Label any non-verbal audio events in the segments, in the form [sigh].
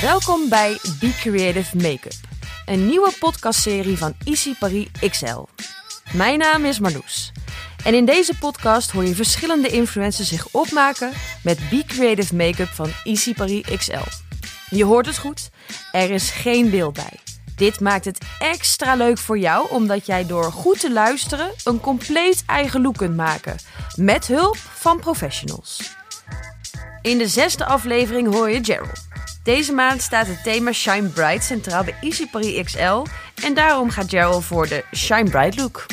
Welkom bij Be Creative Makeup, een nieuwe podcastserie van Easy Paris XL. Mijn naam is Marloes. En in deze podcast hoor je verschillende influencers zich opmaken met Be Creative Makeup van Easy Paris XL. Je hoort het goed, er is geen beeld bij. Dit maakt het extra leuk voor jou, omdat jij door goed te luisteren een compleet eigen look kunt maken. Met hulp van professionals. In de zesde aflevering hoor je Gerald. Deze maand staat het thema Shine Bright centraal bij Easy XL. En daarom gaat Gerald voor de Shine Bright look.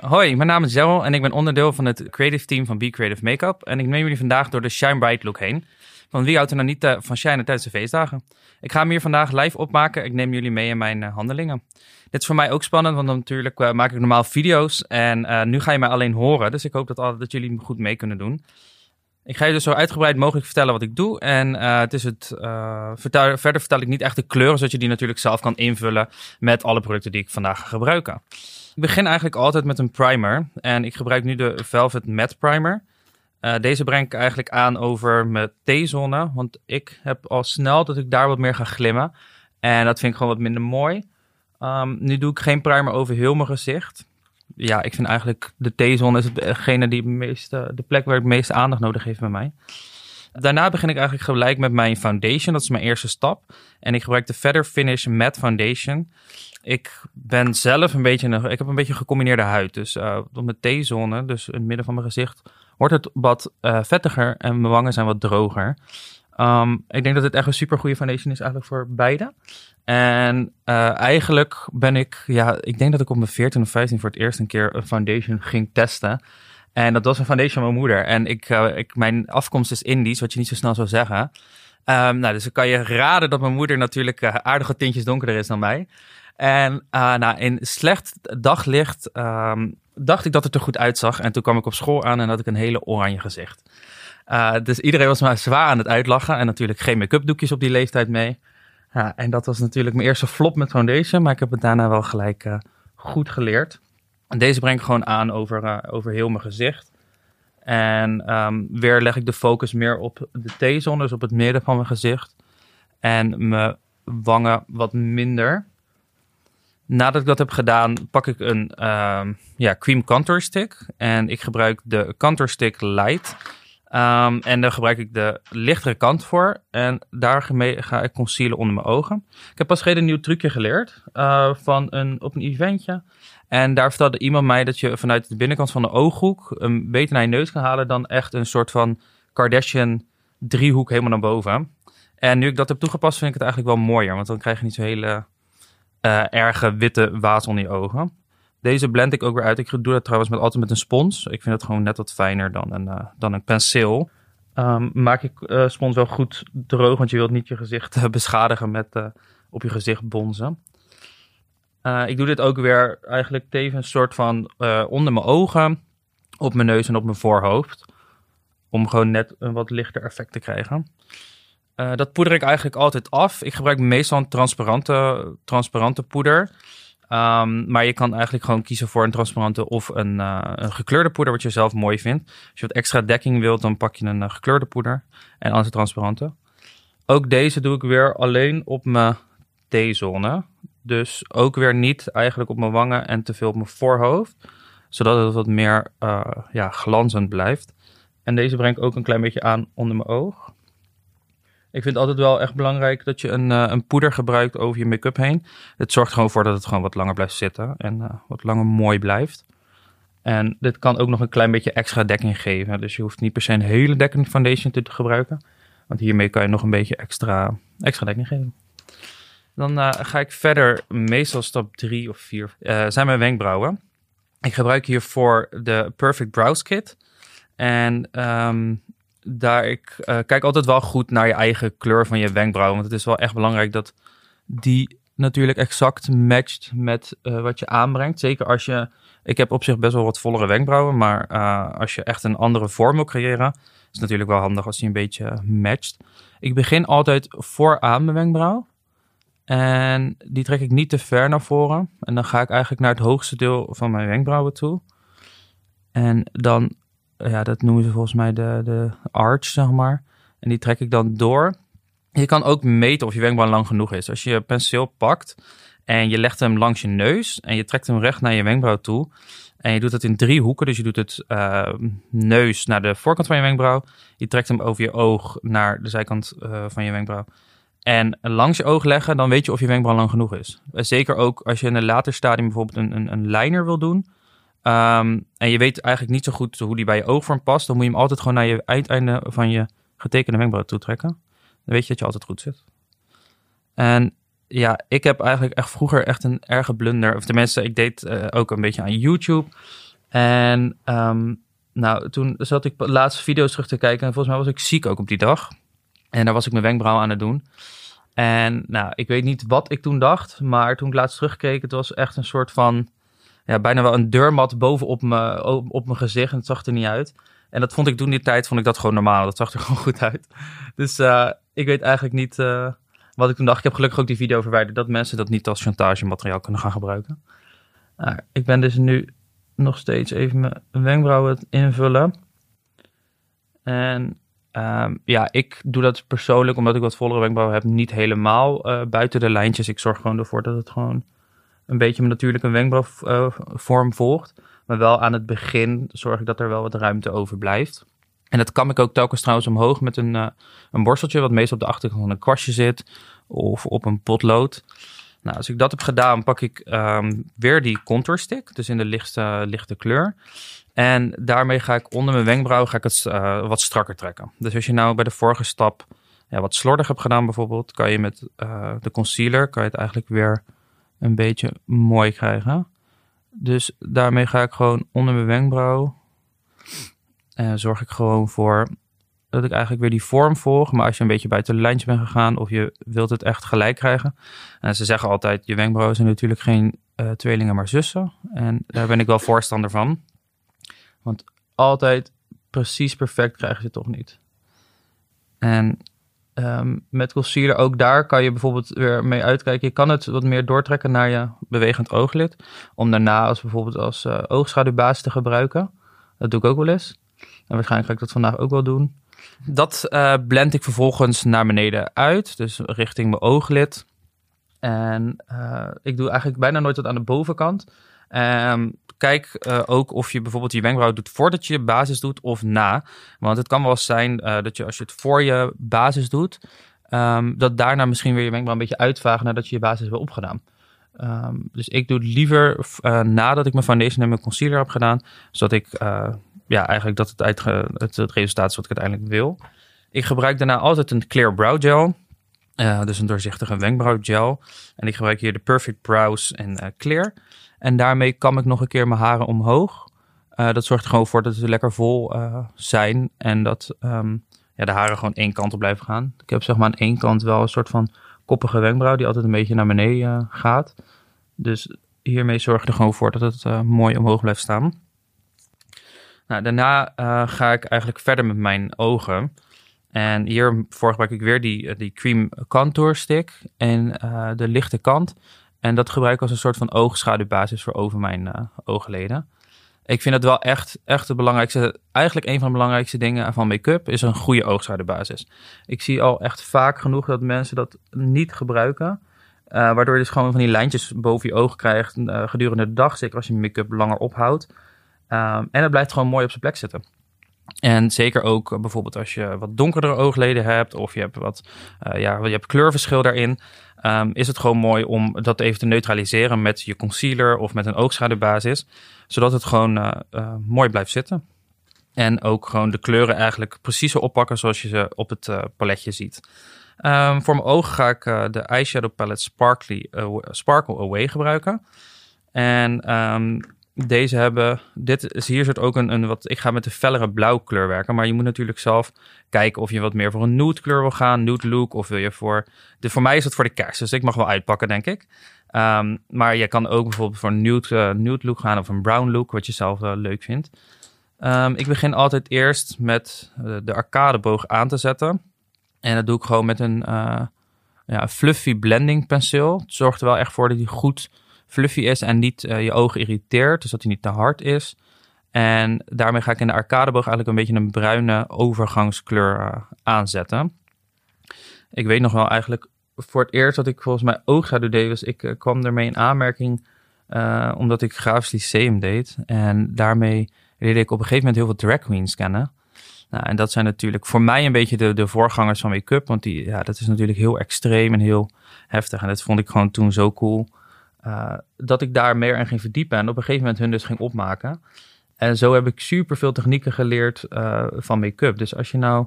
Hoi, mijn naam is Gerald en ik ben onderdeel van het creative team van Be Creative Makeup. En ik neem jullie vandaag door de Shine Bright look heen. Van wie houdt er nou niet uh, van shine tijdens de feestdagen? Ik ga hem hier vandaag live opmaken. Ik neem jullie mee in mijn uh, handelingen. Dit is voor mij ook spannend, want natuurlijk uh, maak ik normaal video's. En nu ga je mij alleen horen. Dus ik hoop dat, dat jullie goed mee kunnen doen. Ik ga je dus zo uitgebreid mogelijk vertellen wat ik doe. En het is het, verder vertel ik niet echt de kleuren, zodat je die natuurlijk zelf kan invullen met alle producten die ik vandaag ga gebruiken. Ik begin eigenlijk altijd met een primer. En ik gebruik nu de Velvet Matte Primer. Uh, deze breng ik eigenlijk aan over mijn T-zone. Want ik heb al snel dat ik daar wat meer ga glimmen. En dat vind ik gewoon wat minder mooi. Um, nu doe ik geen primer over heel mijn gezicht. Ja, ik vind eigenlijk de T-zone is hetgene die meeste, de plek waar het meeste aandacht nodig heeft bij mij. Daarna begin ik eigenlijk gelijk met mijn foundation. Dat is mijn eerste stap. En ik gebruik de Feather Finish Matte Foundation. Ik ben zelf een beetje ik heb een beetje gecombineerde huid. Dus uh, mijn T-zone, dus in het midden van mijn gezicht, wordt het wat uh, vettiger en mijn wangen zijn wat droger. Um, ik denk dat het echt een super goede foundation is eigenlijk voor beide. En uh, eigenlijk ben ik, ja, ik denk dat ik op mijn 14 of 15 voor het eerst een keer een foundation ging testen. En dat was een foundation van mijn moeder. En ik, uh, ik, mijn afkomst is Indisch, wat je niet zo snel zou zeggen. Um, nou, dus ik kan je raden dat mijn moeder natuurlijk aardige tintjes donkerder is dan mij. En nou, in slecht daglicht um, dacht ik dat het er goed uitzag. En toen kwam ik op school aan en had ik een hele oranje gezicht. Uh, dus iedereen was maar zwaar aan het uitlachen. En natuurlijk geen make-up doekjes op die leeftijd mee. En dat was natuurlijk mijn eerste flop met foundation. Maar ik heb het daarna wel gelijk uh, goed geleerd. En deze breng ik gewoon aan over, uh, over heel mijn gezicht. En um, weer leg ik de focus meer op de T-zone, dus op het midden van mijn gezicht. En mijn wangen wat minder. Nadat ik dat heb gedaan, pak ik een uh, ja, cream contour stick. En ik gebruik de contour stick light. Um, en daar gebruik ik de lichtere kant voor. En daar ga ik concealen onder mijn ogen. Ik heb pas geleden een nieuw trucje geleerd uh, van een, op een eventje. En daar vertelde iemand mij dat je vanuit de binnenkant van de ooghoek een beter naar je neus kan halen dan echt een soort van Kardashian driehoek helemaal naar boven. En nu ik dat heb toegepast, vind ik het eigenlijk wel mooier. Want dan krijg je niet zo'n hele uh, erge witte waas onder je ogen. Deze blend ik ook weer uit. Ik doe dat trouwens met, altijd met een spons. Ik vind het gewoon net wat fijner dan een, uh, dan een penseel. Um, maak ik uh, spons wel goed droog, want je wilt niet je gezicht beschadigen met op je gezicht bonzen. ik doe dit ook weer eigenlijk tevens soort van onder mijn ogen, op mijn neus en op mijn voorhoofd. Om gewoon net een wat lichter effect te krijgen. Uh, dat poeder ik eigenlijk altijd af. Ik gebruik meestal een transparante, transparante poeder. Um, maar je kan eigenlijk gewoon kiezen voor een transparante of een, uh, een, gekleurde poeder, wat je zelf mooi vindt. Als je wat extra dekking wilt, dan pak je een uh, gekleurde poeder en anders een transparante. Ook deze doe ik weer alleen op mijn T-zone. Dus ook weer niet eigenlijk op mijn wangen en te veel op mijn voorhoofd. Zodat het wat meer ja, glanzend blijft. En deze breng ik ook een klein beetje aan onder mijn oog. Ik vind altijd wel echt belangrijk dat je een, uh, een poeder gebruikt over je make-up heen. Het zorgt gewoon voor dat het gewoon wat langer blijft zitten en uh, wat langer mooi blijft. En dit kan ook nog een klein beetje extra dekking geven. Dus je hoeft niet per se een hele dekkende foundation te gebruiken. Want hiermee kan je nog een beetje extra, extra dekking geven. Dan uh, ga ik verder, meestal stap 3 of 4, zijn mijn wenkbrauwen. Ik gebruik hiervoor de Perfect Brows Kit. En um, daar ik uh, kijk altijd wel goed naar je eigen kleur van je wenkbrauwen. Want het is wel echt belangrijk dat die natuurlijk exact matcht met uh, wat je aanbrengt. Zeker als je. Ik heb op zich best wel wat vollere wenkbrauwen. Maar uh, als je echt een andere vorm wil creëren. Is het natuurlijk wel handig als die een beetje matcht. Ik begin altijd vooraan mijn wenkbrauw. En die trek ik niet te ver naar voren. En dan ga ik eigenlijk naar het hoogste deel van mijn wenkbrauwen toe. En dan ja, dat noemen ze volgens mij de, de arch, zeg maar. En die trek ik dan door. Je kan ook meten of je wenkbrauw lang genoeg is. Als je penseel pakt en je legt hem langs je neus en je trekt hem recht naar je wenkbrauw toe. En je doet het in drie hoeken. Dus je doet het uh, neus naar de voorkant van je wenkbrauw. Je trekt hem over je oog naar de zijkant uh, van je wenkbrauw. En langs je oog leggen, dan weet je of je wenkbrauw lang genoeg is. Zeker ook als je in een later stadium bijvoorbeeld een, een, een liner wil doen. Um, en je weet eigenlijk niet zo goed hoe die bij je oogvorm past. Dan moet je hem altijd gewoon naar je uiteinde van je getekende wenkbrauw toe trekken. Dan weet je dat je altijd goed zit. En ja, ik heb eigenlijk echt vroeger echt een erge blunder. Of tenminste, ik deed uh, ook een beetje aan YouTube. En um, nou, toen zat ik laatste video's terug te kijken. En volgens mij was ik ziek ook op die dag. En daar was ik mijn wenkbrauw aan het doen. En nou, ik weet niet wat ik toen dacht. Maar toen ik laatst terugkeek, het was echt een soort van... Ja, bijna wel een deurmat bovenop mijn, op mijn gezicht. En het zag er niet uit. En dat vond ik toen die tijd, vond ik dat gewoon normaal. Dat zag er [laughs] gewoon goed uit. Dus uh, ik weet eigenlijk niet uh, wat ik toen dacht. Ik heb gelukkig ook die video verwijderd. Dat mensen dat niet als chantagemateriaal kunnen gaan gebruiken. Ik ben dus nu nog steeds even mijn wenkbrauwen invullen. En um, ja, ik doe dat persoonlijk, omdat ik wat vollere wenkbrauwen heb, niet helemaal uh, buiten de lijntjes. Ik zorg gewoon ervoor dat het gewoon een beetje mijn natuurlijke wenkbrauwvorm uh, volgt. Maar wel aan het begin zorg ik dat er wel wat ruimte overblijft. En dat kan ik ook telkens trouwens omhoog met een, uh, een borsteltje, wat meestal op de achterkant van een kwastje zit. Of op een potlood. Nou, als ik dat heb gedaan, pak ik um, weer die contour stick, dus in de lichtste, lichte kleur. En daarmee ga ik onder mijn wenkbrauw ga ik het uh, wat strakker trekken. Dus als je nou bij de vorige stap ja, wat slordig hebt gedaan bijvoorbeeld, kan je met de concealer kan je het eigenlijk weer een beetje mooi krijgen. Dus daarmee ga ik gewoon onder mijn wenkbrauw. En zorg ik gewoon voor dat ik eigenlijk weer die vorm volg. Maar als je een beetje buiten de lijntje bent gegaan of je wilt het echt gelijk krijgen. En ze zeggen altijd, je wenkbrauwen zijn natuurlijk geen uh, tweelingen, maar zussen. En daar ben ik wel voorstander van. Want altijd precies perfect krijgen ze toch niet. En um, met concealer ook daar kan je bijvoorbeeld weer mee uitkijken. Je kan het wat meer doortrekken naar je bewegend ooglid. Om daarna als bijvoorbeeld als uh, oogschaduwbasis te gebruiken. Dat doe ik ook wel eens. En waarschijnlijk ga ik dat vandaag ook wel doen. Dat uh, blend ik vervolgens naar beneden uit. Dus richting mijn ooglid. En uh, ik doe eigenlijk bijna nooit dat aan de bovenkant. Um, kijk uh, ook of je bijvoorbeeld je wenkbrauw doet voordat je je basis doet of na. Want het kan wel zijn uh, dat je als je het voor je basis doet, um, dat daarna misschien weer je wenkbrauw een beetje uitvagen nadat je je basis hebt opgedaan. Um, dus ik doe het liever uh, nadat ik mijn foundation en mijn concealer heb gedaan, zodat ik ja, eigenlijk dat het, uit, het, het resultaat is wat ik uiteindelijk wil. Ik gebruik daarna altijd een clear brow gel. Dus een doorzichtige wenkbrauwgel. En ik gebruik hier de Perfect Brows en Clear. En daarmee kam ik nog een keer mijn haren omhoog. Uh, dat zorgt er gewoon voor dat ze lekker vol zijn. En dat um, ja, de haren gewoon één kant op blijven gaan. Ik heb zeg maar aan één kant wel een soort van koppige wenkbrauw die altijd een beetje naar beneden gaat. Dus hiermee zorg ik er gewoon voor dat het mooi omhoog blijft staan. Nou, daarna ga ik eigenlijk verder met mijn ogen. En hiervoor gebruik ik weer die, die cream contour stick en de lichte kant. En dat gebruik ik als een soort van oogschaduwbasis voor over mijn uh, oogleden. Ik vind het wel echt, echt het belangrijkste, eigenlijk een van de belangrijkste dingen van make-up is een goede oogschaduwbasis. Ik zie al echt vaak genoeg dat mensen dat niet gebruiken. Uh, waardoor je dus gewoon van die lijntjes boven je ogen krijgt uh, gedurende de dag. Zeker als je make-up langer ophoudt. Um, en het blijft gewoon mooi op zijn plek zitten. En zeker ook bijvoorbeeld als je wat donkerdere oogleden hebt of je hebt wat uh, ja, je hebt kleurverschil daarin. Um, is het gewoon mooi om dat even te neutraliseren met je concealer of met een oogschaduwbasis. Zodat het gewoon uh, mooi blijft zitten. En ook gewoon de kleuren eigenlijk precies oppakken zoals je ze op het paletje ziet. Um, voor mijn ogen ga ik de eyeshadow palette Sparkly, Sparkle Away gebruiken. En um, deze hebben, dit is hier soort ook een, een wat, ik ga met de fellere blauw kleur werken, maar je moet natuurlijk zelf kijken of je wat meer voor een nude kleur wil gaan, nude look, of wil je voor, de, voor mij is het voor de kerst, dus ik mag wel uitpakken denk ik. Um, maar je kan ook bijvoorbeeld voor een nude, uh, nude look gaan of een brown look, wat je zelf uh, leuk vindt. Um, ik begin altijd eerst met uh, de arcadeboog aan te zetten. En dat doe ik gewoon met een ja, fluffy blending penseel. Het zorgt er wel echt voor dat hij goed fluffy is en niet uh, je ogen irriteert. Dus dat hij niet te hard is. En daarmee ga ik in de arcadeboog eigenlijk een beetje een bruine overgangskleur uh, aanzetten. Ik weet nog wel eigenlijk voor het eerst dat ik volgens mij oogschaduw deed, was ik uh, kwam ermee in aanmerking omdat ik grafisch lyceum deed. En daarmee leerde ik op een gegeven moment heel veel drag queens kennen. Nou, en dat zijn natuurlijk voor mij een beetje de, de voorgangers van make-up. Want die, ja, dat is natuurlijk heel extreem en heel heftig. En dat vond ik gewoon toen zo cool. Uh, dat ik daar meer in ging verdiepen. En op een gegeven moment hun dus ging opmaken. En zo heb ik super veel technieken geleerd uh, van make-up. Dus als je nou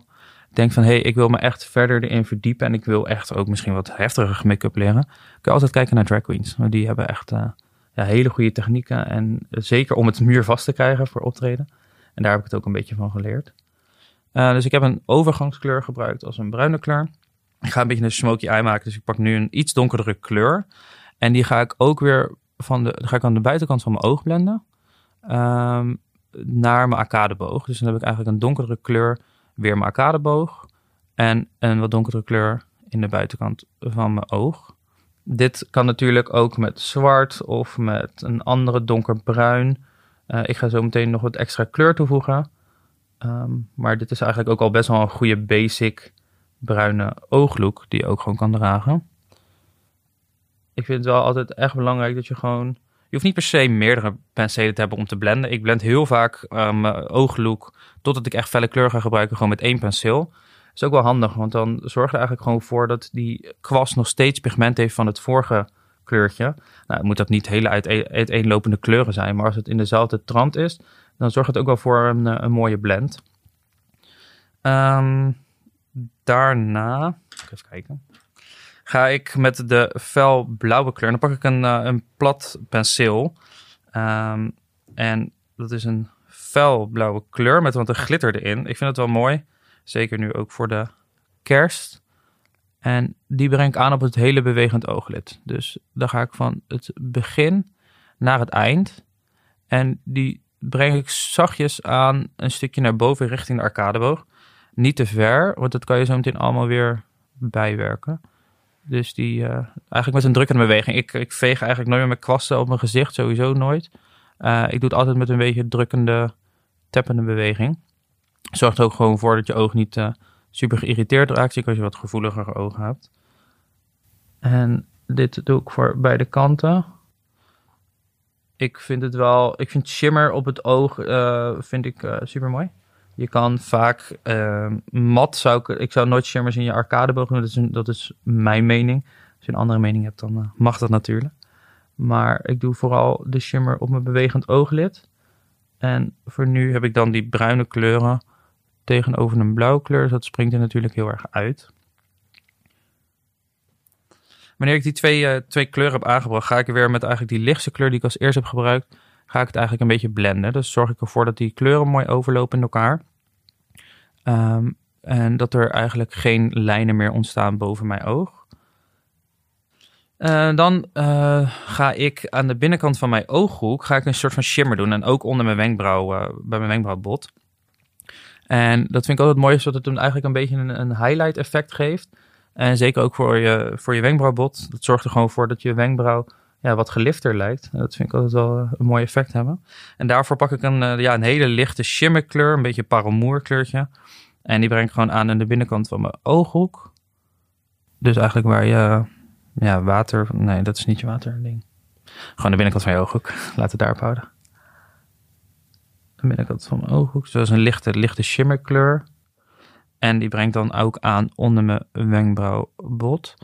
denkt van, hé, hey, ik wil me echt verder erin verdiepen. En ik wil echt ook misschien wat heftiger make-up leren. Kun je altijd kijken naar drag queens. Die hebben echt uh, ja, hele goede technieken. En zeker om het muur vast te krijgen voor optreden. En daar heb ik het ook een beetje van geleerd. Dus ik heb een overgangskleur gebruikt als een bruine kleur. Ik ga een beetje een smoky eye maken. Dus ik pak nu een iets donkerdere kleur. En die ga ik ook weer van de, ga ik aan de buitenkant van mijn oog blenden. Um, naar mijn arcadeboog. Dus dan heb ik eigenlijk een donkere kleur weer mijn arcadeboog. En een wat donkere kleur in de buitenkant van mijn oog. Dit kan natuurlijk ook met zwart of met een andere donkerbruin. Uh, ik ga zo meteen nog wat extra kleur toevoegen. Um, maar dit is eigenlijk ook al best wel een goede basic bruine ooglook die je ook gewoon kan dragen. Ik vind het wel altijd echt belangrijk dat je gewoon... Je hoeft niet per se meerdere penselen te hebben om te blenden. Ik blend heel vaak um, mijn ooglook totdat ik echt felle kleur ga gebruiken gewoon met één penseel. Dat is ook wel handig, want dan zorg er eigenlijk gewoon voor dat die kwast nog steeds pigment heeft van het vorige kleurtje. Nou, moet dat niet hele uiteenlopende kleuren zijn, maar als het in dezelfde trant is, dan zorgt het ook wel voor een, een mooie blend. Um, daarna, even kijken, ga ik met de fel blauwe kleur, dan pak ik een, uh, een plat penseel. Um, en dat is een fel blauwe kleur met wat een glitter erin. Ik vind het wel mooi, zeker nu ook voor de kerst. En die breng ik aan op het hele bewegend ooglid. Dus dan ga ik van het begin naar het eind. En die breng ik zachtjes aan een stukje naar boven richting de arcadeboog. Niet te ver, want dat kan je zo meteen allemaal weer bijwerken. Dus die uh, eigenlijk met een drukkende beweging. Ik, ik veeg eigenlijk nooit meer met kwasten op mijn gezicht, sowieso nooit. Uh, ik doe het altijd met een beetje drukkende, tappende beweging. Zorgt er ook gewoon voor dat je oog niet uh, super geïrriteerd raakt. Zeker als je wat gevoeliger ogen hebt. En dit doe ik voor beide kanten ik vind het wel, ik vind shimmer op het oog vind ik super mooi. Je kan vaak uh, mat zou ik, ik zou nooit shimmers in je arcadeboog doen. Dat is, dat is mijn mening. Als je een andere mening hebt, dan mag dat natuurlijk. Maar ik doe vooral de shimmer op mijn bewegend ooglid. En voor nu heb ik dan die bruine kleuren tegenover een blauwe kleur. Dus dat springt er natuurlijk heel erg uit. Wanneer ik die twee, uh, twee kleuren heb aangebracht, ga ik weer met eigenlijk die lichtste kleur die ik als eerst heb gebruikt, ga ik het eigenlijk een beetje blenden. Dus zorg ik ervoor dat die kleuren mooi overlopen in elkaar. Um, en dat er eigenlijk geen lijnen meer ontstaan boven mijn oog. Uh, dan uh, ga ik aan de binnenkant van mijn ooghoek ga ik een soort van shimmer doen. En ook onder mijn wenkbrauw, uh, bij mijn wenkbrauwbot. En dat vind ik altijd mooi, zodat het dan eigenlijk een beetje een, een highlight effect geeft. En zeker ook voor je, voor je wenkbrauwbot. Dat zorgt er gewoon voor dat je wenkbrauw ja, wat gelifter lijkt. Dat vind ik altijd wel eh, een mooi effect hebben. En daarvoor pak ik een, uh, ja, een hele lichte shimmerkleur, een beetje parelmoerkleurtje. En die breng ik gewoon aan aan de binnenkant van mijn ooghoek. Dus eigenlijk waar je ja, water... Nee, dat is niet je waterding. Gewoon de binnenkant van je ooghoek. [laughs] Laat het daarop houden. De binnenkant van mijn ooghoek. Dus een lichte, lichte shimmerkleur. En die brengt dan ook aan onder mijn wenkbrauwbot.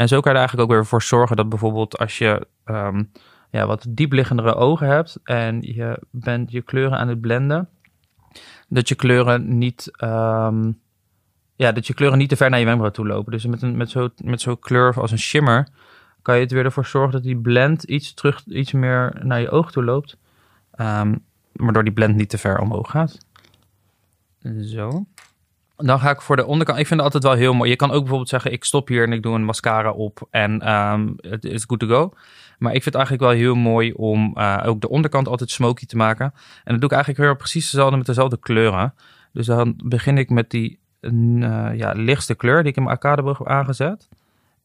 En zo kan je er eigenlijk ook weer voor zorgen dat bijvoorbeeld als je um, ja, wat diepliggendere ogen hebt en je bent je kleuren aan het blenden, dat je kleuren niet, um, ja, dat je kleuren niet te ver naar je wenkbrauw toe lopen. Dus met, met zo'n met zo'n kleur als een shimmer kan je het weer ervoor zorgen dat die blend iets terug, iets meer naar je oog toe loopt. Um, waardoor die blend niet te ver omhoog gaat. Zo. Dan ga ik voor de onderkant. Ik vind het altijd wel heel mooi. Je kan ook bijvoorbeeld zeggen: ik stop hier en ik doe een mascara op en um, het is good to go. Maar ik vind het eigenlijk wel heel mooi om uh, ook de onderkant altijd smoky te maken. En dat doe ik eigenlijk weer precies dezelfde met dezelfde kleuren. Dus dan begin ik met die uh, ja, lichtste kleur die ik in mijn arcadeboog heb aangezet.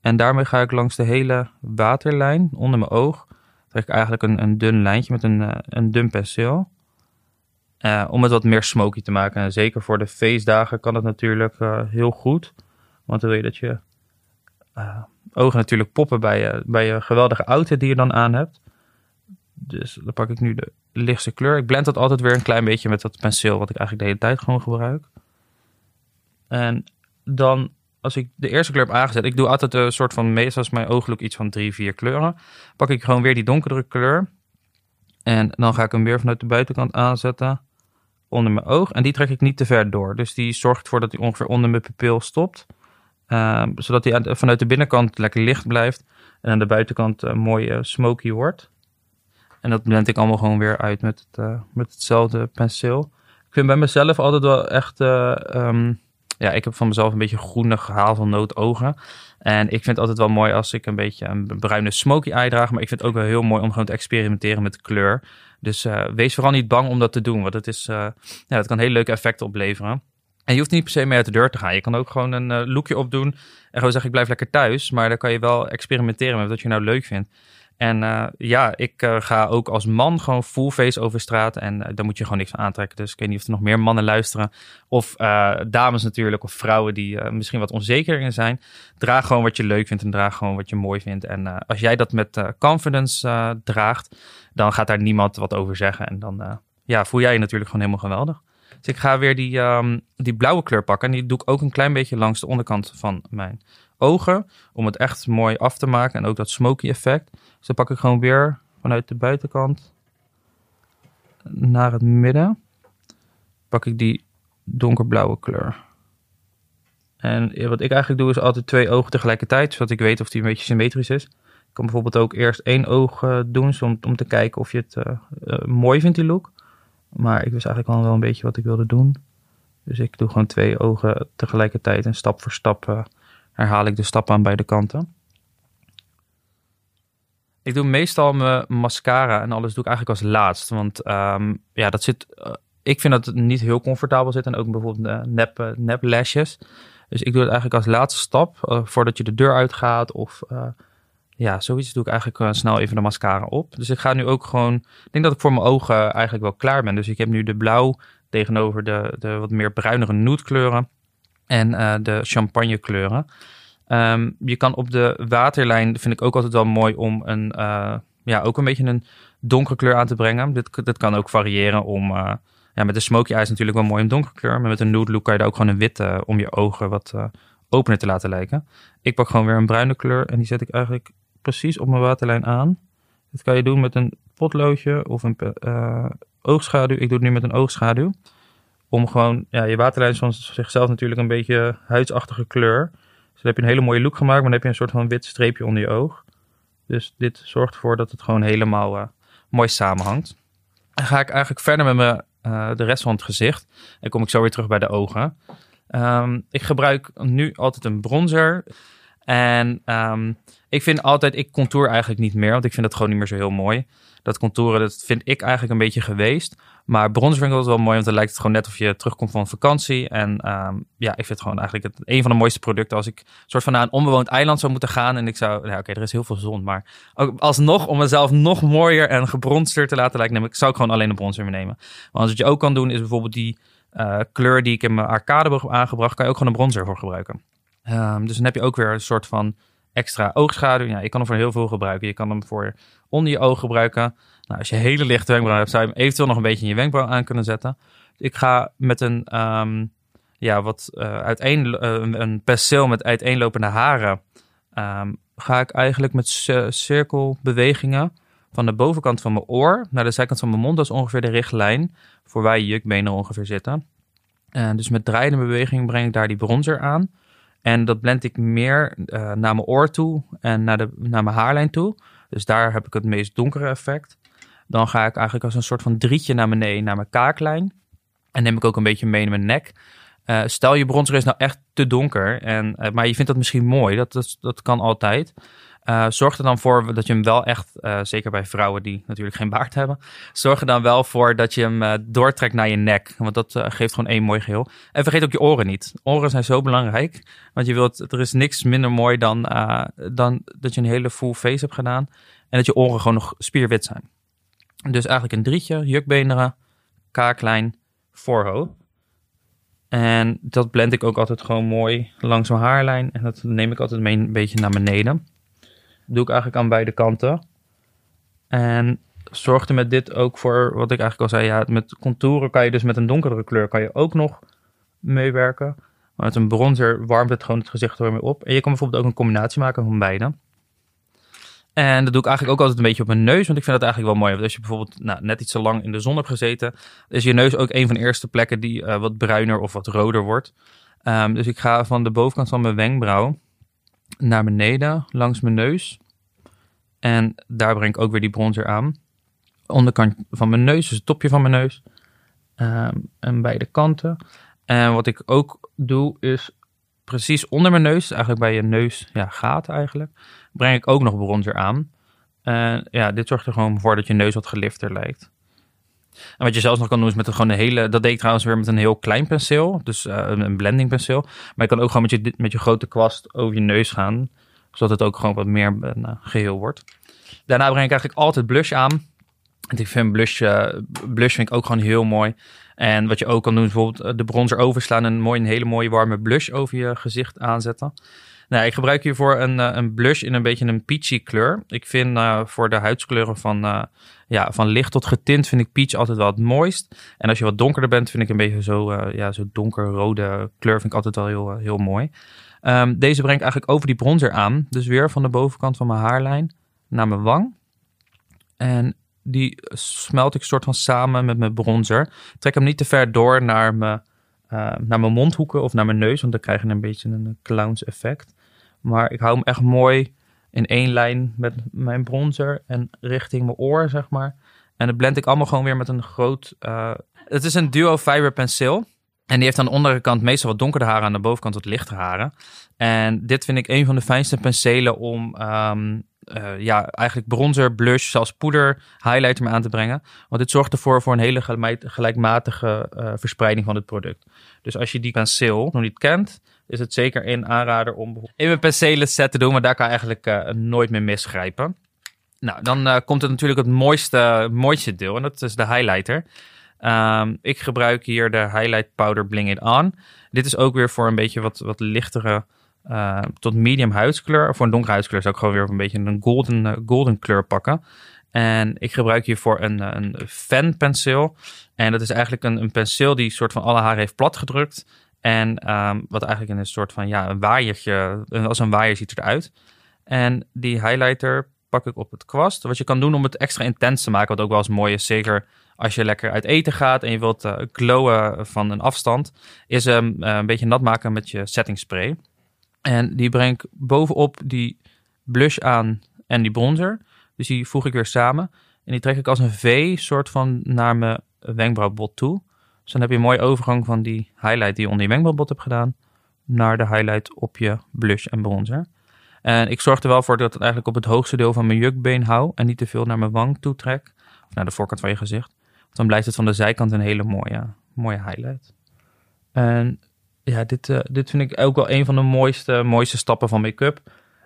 En daarmee ga ik langs de hele waterlijn onder mijn oog. Trek ik eigenlijk een, een dun lijntje met een, uh, een dun penseel. Uh, om het wat meer smoky te maken. En zeker voor de feestdagen kan het natuurlijk uh, heel goed. Want dan wil je dat je uh, ogen natuurlijk poppen bij je, bij je geweldige auto die je dan aan hebt. Dus dan pak ik nu de lichtste kleur. Ik blend dat altijd weer een klein beetje met dat penseel, wat ik eigenlijk de hele tijd gewoon gebruik. En dan, als ik de eerste kleur heb aangezet, ik doe altijd een soort van, meestal is mijn ooglook iets van drie, vier kleuren. Pak ik gewoon weer die donkere kleur. En dan ga ik hem weer vanuit de buitenkant aanzetten onder mijn oog. En die trek ik niet te ver door. Dus die zorgt ervoor dat hij ongeveer onder mijn pupil stopt. Uh, zodat hij vanuit de binnenkant lekker licht blijft. En aan de buitenkant uh, mooi smoky wordt. En dat blend ik allemaal gewoon weer uit met, het, uh, met hetzelfde penseel. Ik vind bij mezelf altijd wel echt... Um, ja, ik heb van mezelf een beetje groenig hazelnoot ogen. En ik vind het altijd wel mooi als ik een beetje een bruine smoky eye draag. Maar ik vind het ook wel heel mooi om gewoon te experimenteren met kleur. Dus uh, wees vooral niet bang om dat te doen. Want het, is, uh, ja, het kan hele leuke effecten opleveren. En je hoeft niet per se mee uit de deur te gaan. Je kan ook gewoon een uh, lookje opdoen. En gewoon zeggen, ik blijf lekker thuis. Maar dan kan je wel experimenteren met wat je nou leuk vindt. En uh, ja, ik uh, ga ook als man gewoon full face over straat. En uh, daar moet je gewoon niks van aantrekken. Dus ik weet niet of er nog meer mannen luisteren. Of dames natuurlijk. Of vrouwen die misschien wat onzeker in zijn. Draag gewoon wat je leuk vindt. En draag gewoon wat je mooi vindt. En als jij dat met confidence draagt. Dan gaat daar niemand wat over zeggen. En dan ja, voel jij je natuurlijk gewoon helemaal geweldig. Dus ik ga weer die, um, die blauwe kleur pakken. En die doe ik ook een klein beetje langs de onderkant van mijn ogen. Om het echt mooi af te maken. En ook dat smoky effect. Dus pak ik gewoon weer vanuit de buitenkant naar het midden. Pak ik die donkerblauwe kleur. En wat ik eigenlijk doe is altijd twee ogen tegelijkertijd. Zodat ik weet of die een beetje symmetrisch is. Ik kan bijvoorbeeld ook eerst één oog uh, doen. Om, om te kijken of je het uh, uh, mooi vindt, die look. Maar ik wist eigenlijk al wel een beetje wat ik wilde doen. Dus ik doe gewoon twee ogen tegelijkertijd. En stap voor stap herhaal ik de stap aan beide kanten. Ik doe meestal mijn mascara en alles doe ik eigenlijk als laatst. Want um, ja, dat zit. Uh, ik vind dat het niet heel comfortabel zit. En ook bijvoorbeeld uh, nep, uh, nep lashes. Dus ik doe het eigenlijk als laatste stap. voordat je de deur uitgaat. Of ja, zoiets doe ik eigenlijk snel even de mascara op. Dus ik ga nu ook gewoon. Ik denk dat ik voor mijn ogen eigenlijk wel klaar ben. Dus ik heb nu de blauw tegenover de, de wat meer bruinere nude kleuren. En de champagne kleuren. Um, je kan op de waterlijn, vind ik ook altijd wel mooi om een, uh, ja, ook een beetje een donkere kleur aan te brengen. Dit, dit kan ook variëren om, uh, ja, met de smoky eye is natuurlijk wel mooi een donkere kleur. Maar met een nude look kan je daar ook gewoon een witte uh, om je ogen wat opener te laten lijken. Ik pak gewoon weer een bruine kleur en die zet ik eigenlijk precies op mijn waterlijn aan. Dit kan je doen met een potloodje of een oogschaduw. Ik doe het nu met een oogschaduw. Om gewoon, ja, je waterlijn is van zichzelf natuurlijk een beetje huidsachtige kleur. Dus dan heb je een hele mooie look gemaakt, maar dan heb je een soort van wit streepje onder je oog. Dus dit zorgt ervoor dat het gewoon helemaal uh, mooi samenhangt. Dan ga ik eigenlijk verder met mijn, uh, de rest van het gezicht. En kom ik zo weer terug bij de ogen. Um, ik gebruik nu altijd een bronzer. En um, ik vind altijd, ik contour eigenlijk niet meer, want ik vind het gewoon niet meer zo heel mooi. Dat contouren, dat vind ik eigenlijk een beetje geweest. Maar ik altijd wel mooi, want dan lijkt het gewoon net of je terugkomt van vakantie. En um, ja, ik vind het gewoon eigenlijk het, een van de mooiste producten. Als ik soort van naar een onbewoond eiland zou moeten gaan en ik zou, nou oké, er is heel veel zon, maar alsnog om mezelf nog mooier en gebronster te laten lijken, neem ik, zou ik gewoon alleen een bronzer meenemen. Want wat je ook kan doen is bijvoorbeeld die uh, kleur die ik in mijn arcadeboog heb aangebracht, kan je ook gewoon een bronzer voor gebruiken. Um, dus dan heb je ook weer een soort van extra oogschaduw. Ja, je kan hem voor heel veel gebruiken. Je kan hem voor onder je oog gebruiken. Nou, als je hele lichte wenkbrauw hebt, zou je hem eventueel nog een beetje in je wenkbrauw aan kunnen zetten. Ik ga met een, um, ja, wat uh, uiteen, uh, een penseel met uiteenlopende haren, um, ga ik eigenlijk met cirkelbewegingen van de bovenkant van mijn oor naar de zijkant van mijn mond. Dat is ongeveer de richtlijn voor waar je jukbenen ongeveer zitten. En dus met draaiende beweging breng ik daar die bronzer aan. En dat blend ik meer uh, naar mijn oor toe en naar, de, naar mijn haarlijn toe. Dus daar heb ik het meest donkere effect. Dan ga ik eigenlijk als een soort van drietje naar beneden, naar mijn kaaklijn. En neem ik ook een beetje mee in mijn nek. Uh, stel je bronzer is nou echt te donker, en, uh, maar je vindt dat misschien mooi, dat, dat, dat kan altijd. Uh, zorg er dan voor dat je hem wel echt, uh, zeker bij vrouwen die natuurlijk geen baard hebben, zorg er dan wel voor dat je hem uh, doortrekt naar je nek. Want dat geeft gewoon één mooi geheel. En vergeet ook je oren niet. Oren zijn zo belangrijk. Want je wilt, er is niks minder mooi dan, dan dat je een hele full face hebt gedaan. En dat je oren gewoon nog spierwit zijn. Dus eigenlijk een drietje, jukbeenderen, kaaklijn voorhoofd. En dat blend ik ook altijd gewoon mooi langs mijn haarlijn. En dat neem ik altijd mee een beetje naar beneden. Doe ik eigenlijk aan beide kanten. En zorg er met dit ook voor, wat ik eigenlijk al zei, ja, met contouren kan je dus met een donkere kleur kan je ook nog meewerken. Maar met een bronzer warmt het gewoon het gezicht er weer op. En je kan bijvoorbeeld ook een combinatie maken van beide. En dat doe ik eigenlijk ook altijd een beetje op mijn neus, want ik vind dat eigenlijk wel mooi. Want als je bijvoorbeeld nou, net iets te lang in de zon hebt gezeten, is je neus ook een van de eerste plekken die uh, wat bruiner of wat roder wordt. Um, dus ik ga van de bovenkant van mijn wenkbrauw naar beneden, langs mijn neus. En daar breng ik ook weer die bronzer aan. Onderkant van mijn neus, dus het topje van mijn neus. Um, en beide kanten. En wat ik ook doe, is precies onder mijn neus, eigenlijk bij je neus, ja, gaat eigenlijk, breng ik ook nog bronzer aan. En ja, dit zorgt er gewoon voor dat je neus wat gelifter lijkt. En wat je zelfs nog kan doen is met een, gewoon een hele, dat deed ik trouwens weer met een heel klein penseel, dus uh, een blending penseel. Maar je kan ook gewoon met je, met je grote kwast over je neus gaan, zodat het ook gewoon wat meer een uh, geheel wordt. Daarna breng ik eigenlijk altijd blush aan. En ik vind blush, uh, blush vind ik ook gewoon heel mooi. En wat je ook kan doen, is bijvoorbeeld eh, de bronzer overslaan en mooi, een hele mooie warme blush over je gezicht aanzetten. Nou, ik gebruik hiervoor een, eh, een blush in een beetje een peachy kleur. Ik vind uh, voor de huidskleuren van, uh, ja, van licht tot getint vind ik peach altijd wel het mooist. En als je wat donkerder bent, vind ik een beetje zo, ja, zo donkerrode kleur vind ik altijd wel heel, heel mooi. Um, deze breng ik eigenlijk over die bronzer aan. Dus weer van de bovenkant van mijn haarlijn naar mijn wang. En die smelt ik soort van samen met mijn bronzer. Trek hem niet te ver door naar mijn, naar mijn mondhoeken of naar mijn neus, want dan krijg je een beetje een clowns effect. Maar ik hou hem echt mooi in één lijn met mijn bronzer en richting mijn oor, zeg maar. En dat blend ik allemaal gewoon weer met een groot... Uh, het is een duo fiber penseel. En die heeft aan de onderkant meestal wat donkere haren, aan de bovenkant wat lichtere haren. En dit vind ik een van de fijnste penselen om um, uh, ja, eigenlijk bronzer, blush, zelfs poeder, highlighter mee aan te brengen. Want dit zorgt ervoor voor een hele gelijkmatige uh, verspreiding van het product. Dus als je die penseel nog niet kent, is het zeker een aanrader om in mijn penselen set te doen, maar daar kan eigenlijk uh, nooit meer misgrijpen. Nou, dan komt het natuurlijk het mooiste, mooiste deel en dat is de highlighter. Um, ik gebruik hier de Highlight Powder Bling It On. Dit is ook weer voor een beetje wat, wat lichtere uh, tot medium huidskleur. Voor een donkere huidskleur zou ik gewoon weer een beetje een golden, golden kleur pakken. En ik gebruik hiervoor een, een fan penseel. En dat is eigenlijk een, een penseel die soort van alle haren heeft platgedrukt. En um, wat eigenlijk een soort van ja, een waaiertje, als een waaier ziet eruit. En die highlighter pak ik op het kwast. Wat je kan doen om het extra intens te maken, wat ook wel eens mooi is, zeker als je lekker uit eten gaat en je wilt uh, glowen van een afstand, is um, uh, een beetje nat maken met je setting spray. En die breng ik bovenop die blush aan en die bronzer. Dus die voeg ik weer samen. En die trek ik als een V soort van naar mijn wenkbrauwbot toe. Dus dan heb je een mooie overgang van die highlight die je onder je wenkbrauwbot hebt gedaan, naar de highlight op je blush en bronzer. En ik zorg er wel voor dat het eigenlijk op het hoogste deel van mijn jukbeen hou en niet te veel naar mijn wang toe trek. Of naar de voorkant van je gezicht. Dan blijft het van de zijkant een hele mooie, mooie highlight. En ja, dit, uh, dit vind ik ook wel een van de mooiste, mooiste stappen van make-up.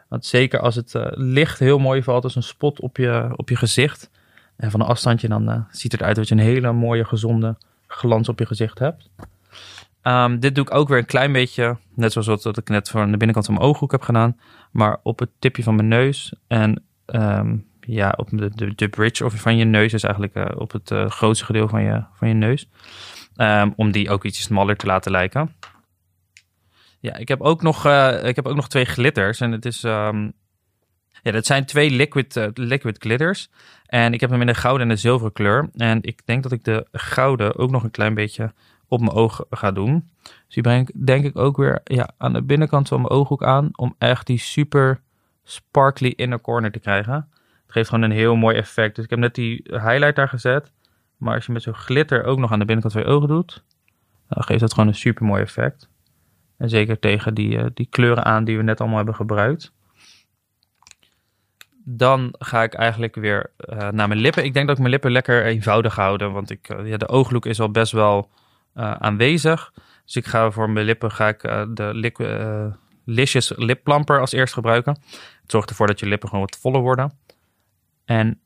Want zeker als het uh, licht heel mooi valt als een spot op je, op je gezicht. En van een afstandje dan uh, ziet het eruit dat je een hele mooie, gezonde glans op je gezicht hebt. Um, dit doe ik ook weer een klein beetje, net zoals wat, wat ik net voor de binnenkant van mijn ooghoek heb gedaan. Maar op het tipje van mijn neus en um, ja, op de, de, de bridge of van je neus is eigenlijk op het grootste gedeelte van je, van je neus. Um, om die ook iets smaller te laten lijken. Ja, ik heb ook nog, uh, ik heb ook nog twee glitters. En het is. Ja, dat zijn twee liquid, uh, liquid glitters. En ik heb hem in de gouden en de zilveren kleur. En ik denk dat ik de gouden ook nog een klein beetje op mijn oog ga doen. Dus die breng ik denk ik ook weer ja, aan de binnenkant van mijn ooghoek aan. Om echt die super sparkly inner corner te krijgen. Het geeft gewoon een heel mooi effect. Dus ik heb net die highlight daar gezet. Maar als je met zo'n glitter ook nog aan de binnenkant van je ogen doet. Dan geeft dat gewoon een super mooi effect. En zeker tegen die, uh, die kleuren aan die we net allemaal hebben gebruikt. Dan ga ik eigenlijk weer uh, naar mijn lippen. Ik denk dat ik mijn lippen lekker eenvoudig houden. Want ik, uh, ja, de ooglook is al best wel aanwezig. Dus ik ga voor mijn lippen ga ik, de lip, Licious Lip Plumper als eerst gebruiken. Het zorgt ervoor dat je lippen gewoon wat voller worden. En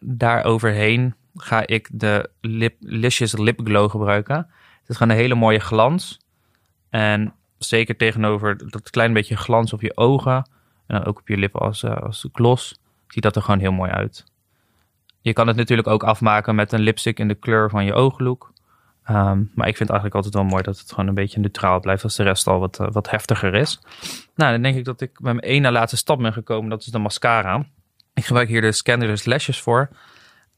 daar overheen ga ik de lip, Licious Lip Glow gebruiken. Het is gewoon een hele mooie glans. En zeker tegenover dat klein beetje glans op je ogen. En dan ook op je lippen als, uh, als gloss. Ziet dat er gewoon heel mooi uit. Je kan het natuurlijk ook afmaken met een lipstick in de kleur van je ooglook. Ehm, maar ik vind het eigenlijk altijd wel mooi dat het gewoon een beetje neutraal blijft als de rest al wat, uh, wat heftiger is. Nou, dan denk ik dat ik bij mijn ene laatste stap ben gekomen. Dat is de mascara. Ik gebruik hier de Scandalous Lashes voor.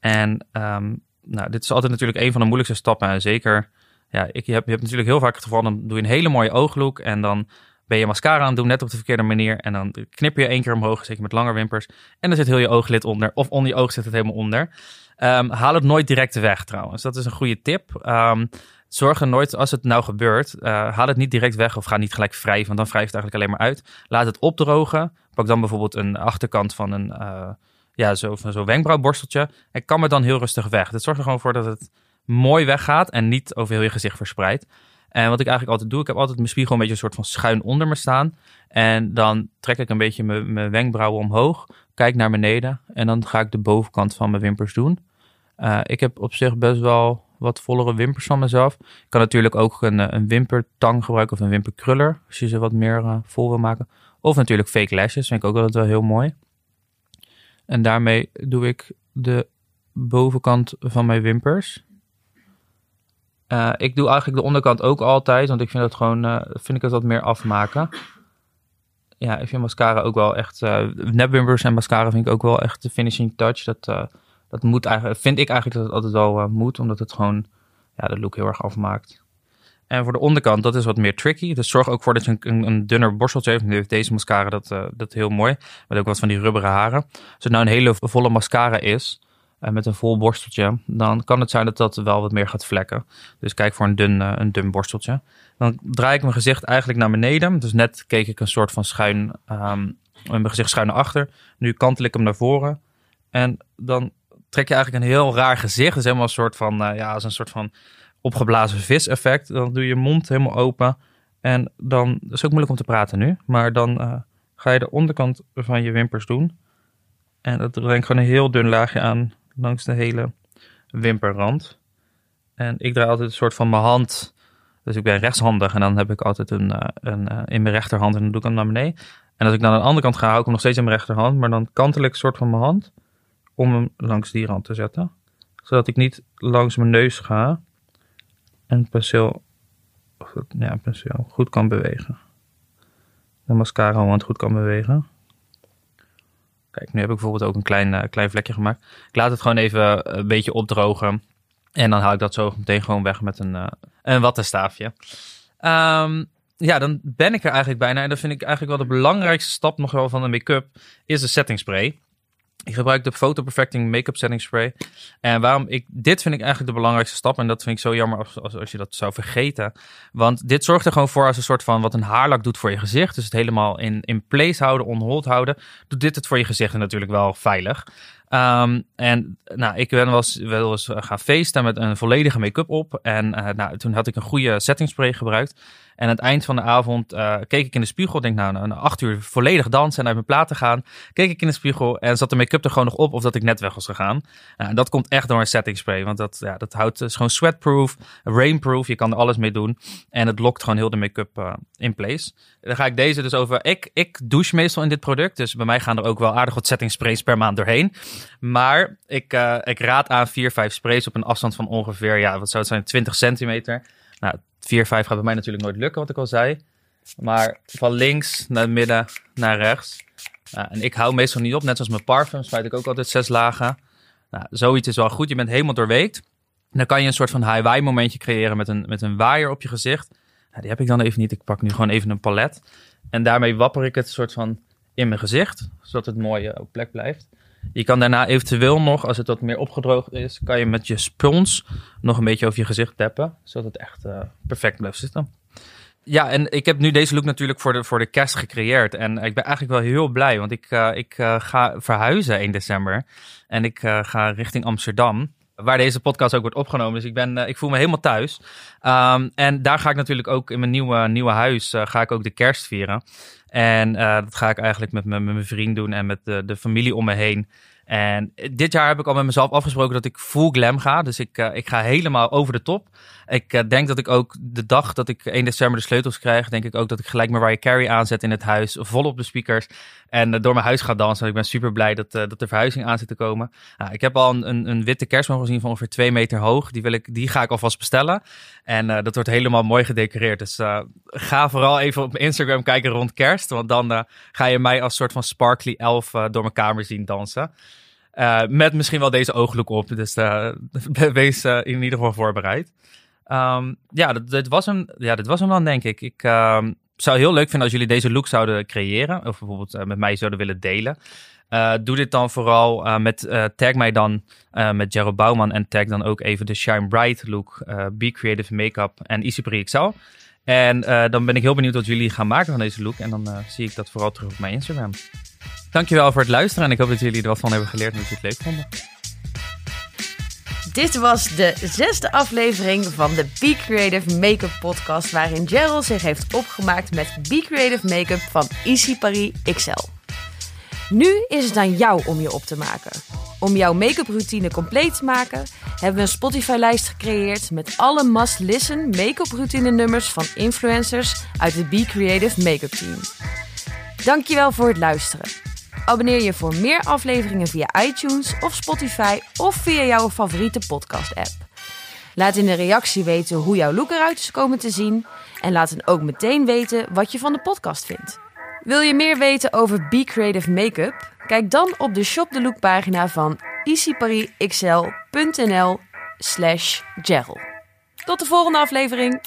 En um, nou, dit is altijd natuurlijk een van de moeilijkste stappen. En zeker, ja, ik, je, hebt, je hebt natuurlijk heel vaak het geval, dan doe je een hele mooie ooglook en dan ben je mascara aan doen, net op de verkeerde manier. En dan knip je één keer omhoog, zeker met langer wimpers. En dan zit heel je ooglid onder, of onder je oog zit het helemaal onder. Um, haal het nooit direct weg trouwens. Dat is een goede tip. Um, zorg er nooit, als het nou gebeurt, uh, haal het niet direct weg of ga niet gelijk wrijven, want dan wrijft het eigenlijk alleen maar uit. Laat het opdrogen. Pak dan bijvoorbeeld een achterkant van een, uh, ja, zo, van zo'n wenkbrauwborsteltje. En kam het dan heel rustig weg. Dat zorgt er gewoon voor dat het mooi weggaat en niet over heel je gezicht verspreidt. En wat ik eigenlijk altijd doe, ik heb altijd mijn spiegel een beetje een soort van schuin onder me staan. En dan trek ik een beetje mijn wenkbrauwen omhoog, kijk naar beneden en dan ga ik de bovenkant van mijn wimpers doen. Uh, ik heb op zich best wel wat vollere wimpers van mezelf. Ik kan natuurlijk ook een, eh, een wimpertang gebruiken of een wimperkruller, als je ze wat meer uh, vol wil maken. Of natuurlijk fake lashes, vind ik ook altijd wel heel mooi. En daarmee doe ik de bovenkant van mijn wimpers. Uh, ik doe eigenlijk de onderkant ook altijd, want ik vind het gewoon, uh, vind ik het wat meer afmaken. Ja, ik vind mascara ook wel echt, uh, en mascara vind ik ook wel echt de finishing touch. Dat, dat moet eigenlijk, vind ik eigenlijk dat het altijd wel moet, omdat het gewoon, ja, de look heel erg afmaakt. En voor de onderkant, dat is wat meer tricky. Dus zorg ook voor dat je een, een dunner borsteltje heeft. Nu heeft deze mascara dat, dat heel mooi. Met ook wat van die rubberen haren. Als het nou een hele volle mascara is, uh, met een vol borsteltje, dan kan het zijn dat dat wel wat meer gaat vlekken. Dus kijk voor een dun, uh, een dun borsteltje. Dan draai ik mijn gezicht eigenlijk naar beneden. Dus net keek ik een soort van schuin, um, mijn gezicht schuin naar achter. Nu kantel ik hem naar voren. En dan trek je eigenlijk een heel raar gezicht. Dus helemaal een soort van, uh, ja, als een soort van opgeblazen vis effect. Dan doe je mond helemaal open. En dan, dat is ook moeilijk om te praten nu. Maar dan ga je de onderkant van je wimpers doen. En dat breng ik gewoon een heel dun laagje aan langs de hele wimperrand. En ik draai altijd een soort van mijn hand. Dus ik ben rechtshandig en dan heb ik altijd een, uh, een uh, in mijn rechterhand en dan doe ik hem naar beneden. En als ik dan aan de andere kant ga, hou ik hem nog steeds in mijn rechterhand. Maar dan kantel ik een soort van mijn hand om hem langs die rand te zetten. Zodat ik niet langs mijn neus ga en het penseel, ja, penseel goed kan bewegen. De mascara hand goed kan bewegen. Kijk, nu heb ik bijvoorbeeld ook een klein, uh, klein vlekje gemaakt. Ik laat het gewoon even een beetje opdrogen. En dan haal ik dat zo meteen gewoon weg met een, uh, een wattenstaafje. Um, ja, dan ben ik er eigenlijk bijna. En dat vind ik eigenlijk wel de belangrijkste stap nog wel van de make-up. Is de setting spray. Ik gebruik de Photo Perfecting Make-up Setting Spray. En waarom ik, dit vind ik eigenlijk de belangrijkste stap. En dat vind ik zo jammer als, als, als, je dat zou vergeten. Want dit zorgt er gewoon voor als een soort van wat een haarlak doet voor je gezicht. Dus het helemaal in, in place houden, onhold houden. Doet dit het voor je gezicht natuurlijk wel veilig. Um, en nou, ik ben wel eens, eens gaan feesten met een volledige make-up op. En uh, nou, toen had ik een goede setting spray gebruikt. En aan het eind van de avond uh, keek ik in de spiegel. Denk nou, na acht uur volledig dansen en uit mijn platen gaan. Keek ik in de spiegel en zat de make-up er gewoon nog op of dat ik net weg was gegaan. Uh, dat komt echt door een setting spray. Want dat, ja, dat houdt, is gewoon sweatproof, rainproof. Je kan er alles mee doen. En het lokt gewoon heel de make-up in place. Dan ga ik deze dus over. Ik, ik douche meestal in dit product. Dus bij mij gaan er ook wel aardig wat setting sprays per maand doorheen. Maar ik, ik raad aan 4, 5 sprays op een afstand van ongeveer, ja, wat zou het zijn, 20 centimeter. Nou, 4, 5 gaat bij mij natuurlijk nooit lukken, wat ik al zei. Maar van links naar midden naar rechts. Nou, en ik hou meestal niet op, net zoals mijn parfum, spuit ik ook altijd zes lagen. Nou, zoiets is wel goed. Je bent helemaal doorweekt. Dan kan je een soort van high momentje creëren met een, met een waaier op je gezicht. Nou, die heb ik dan even niet. Ik pak nu gewoon even een palet. En daarmee wapper ik het soort van in mijn gezicht, zodat het mooi op plek blijft. Je kan daarna eventueel nog, als het wat meer opgedroogd is, kan je met je spons nog een beetje over je gezicht tappen, zodat het echt uh, perfect blijft zitten. Ja, en ik heb nu deze look natuurlijk voor de, voor de kerst gecreëerd. En ik ben eigenlijk wel heel blij, want ik, uh, ik uh, ga verhuizen in december. En ik ga richting Amsterdam waar deze podcast ook wordt opgenomen. Dus ik, ben, uh, ik voel me helemaal thuis. Um, en daar ga ik natuurlijk ook in mijn nieuwe, nieuwe huis, uh, ga ik ook de kerst vieren. En uh, dat ga ik eigenlijk met, mijn vriend doen en met de, familie om me heen. En dit jaar heb ik al met mezelf afgesproken dat ik full glam ga. Dus ik, ik ga helemaal over de top. Ik denk dat ik ook de dag dat ik 1 december de sleutels krijg, denk ik ook dat ik gelijk Mariah Carey aanzet in het huis. Vol op de speakers. En door mijn huis ga dansen. Ik ben super blij dat, dat de verhuizing aan zit te komen. Nou, ik heb al een, een, witte kerstboom gezien van ongeveer 2 meter hoog. Die, wil ik, die ga ik alvast bestellen. En dat wordt helemaal mooi gedecoreerd. Dus ga vooral even op Instagram kijken rond kerst. Want dan ga je mij als soort van sparkly elf door mijn kamer zien dansen. Met misschien wel deze ooglook op. Dus [laughs] wees in ieder geval voorbereid. Um, ja, dit, was hem, ja, dit was hem dan, denk ik. Ik um, zou heel leuk vinden als jullie deze look zouden creëren. Of bijvoorbeeld met mij zouden willen delen. doe dit dan vooral met, tag mij dan met Gerald Bouwman. En tag dan ook even de Shine Bright look, Be Creative Makeup en Easy Excel. En dan ben ik heel benieuwd wat jullie gaan maken van deze look. En dan zie ik dat vooral terug op mijn Instagram. Dankjewel voor het luisteren en ik hoop dat jullie er wat van hebben geleerd en dat jullie het leuk vonden. Dit was de zesde aflevering van de Be Creative Makeup podcast, waarin Gerald zich heeft opgemaakt met Be Creative Makeup van Easy Paris XL. Nu is het aan jou om je op te maken. Om jouw make-up routine compleet te maken, hebben we een Spotify-lijst gecreëerd met alle must-listen make-up routine nummers van influencers uit het Be Creative Makeup team. Dankjewel voor het luisteren. Abonneer je voor meer afleveringen via iTunes of Spotify of via jouw favoriete podcast-app. Laat in de reactie weten hoe jouw look eruit is komen te zien en laat dan ook meteen weten wat je van de podcast vindt. Wil je meer weten over Be Creative Makeup? Kijk dan op de Shop the Look pagina van easyparisxl.nl slash Tot de volgende aflevering!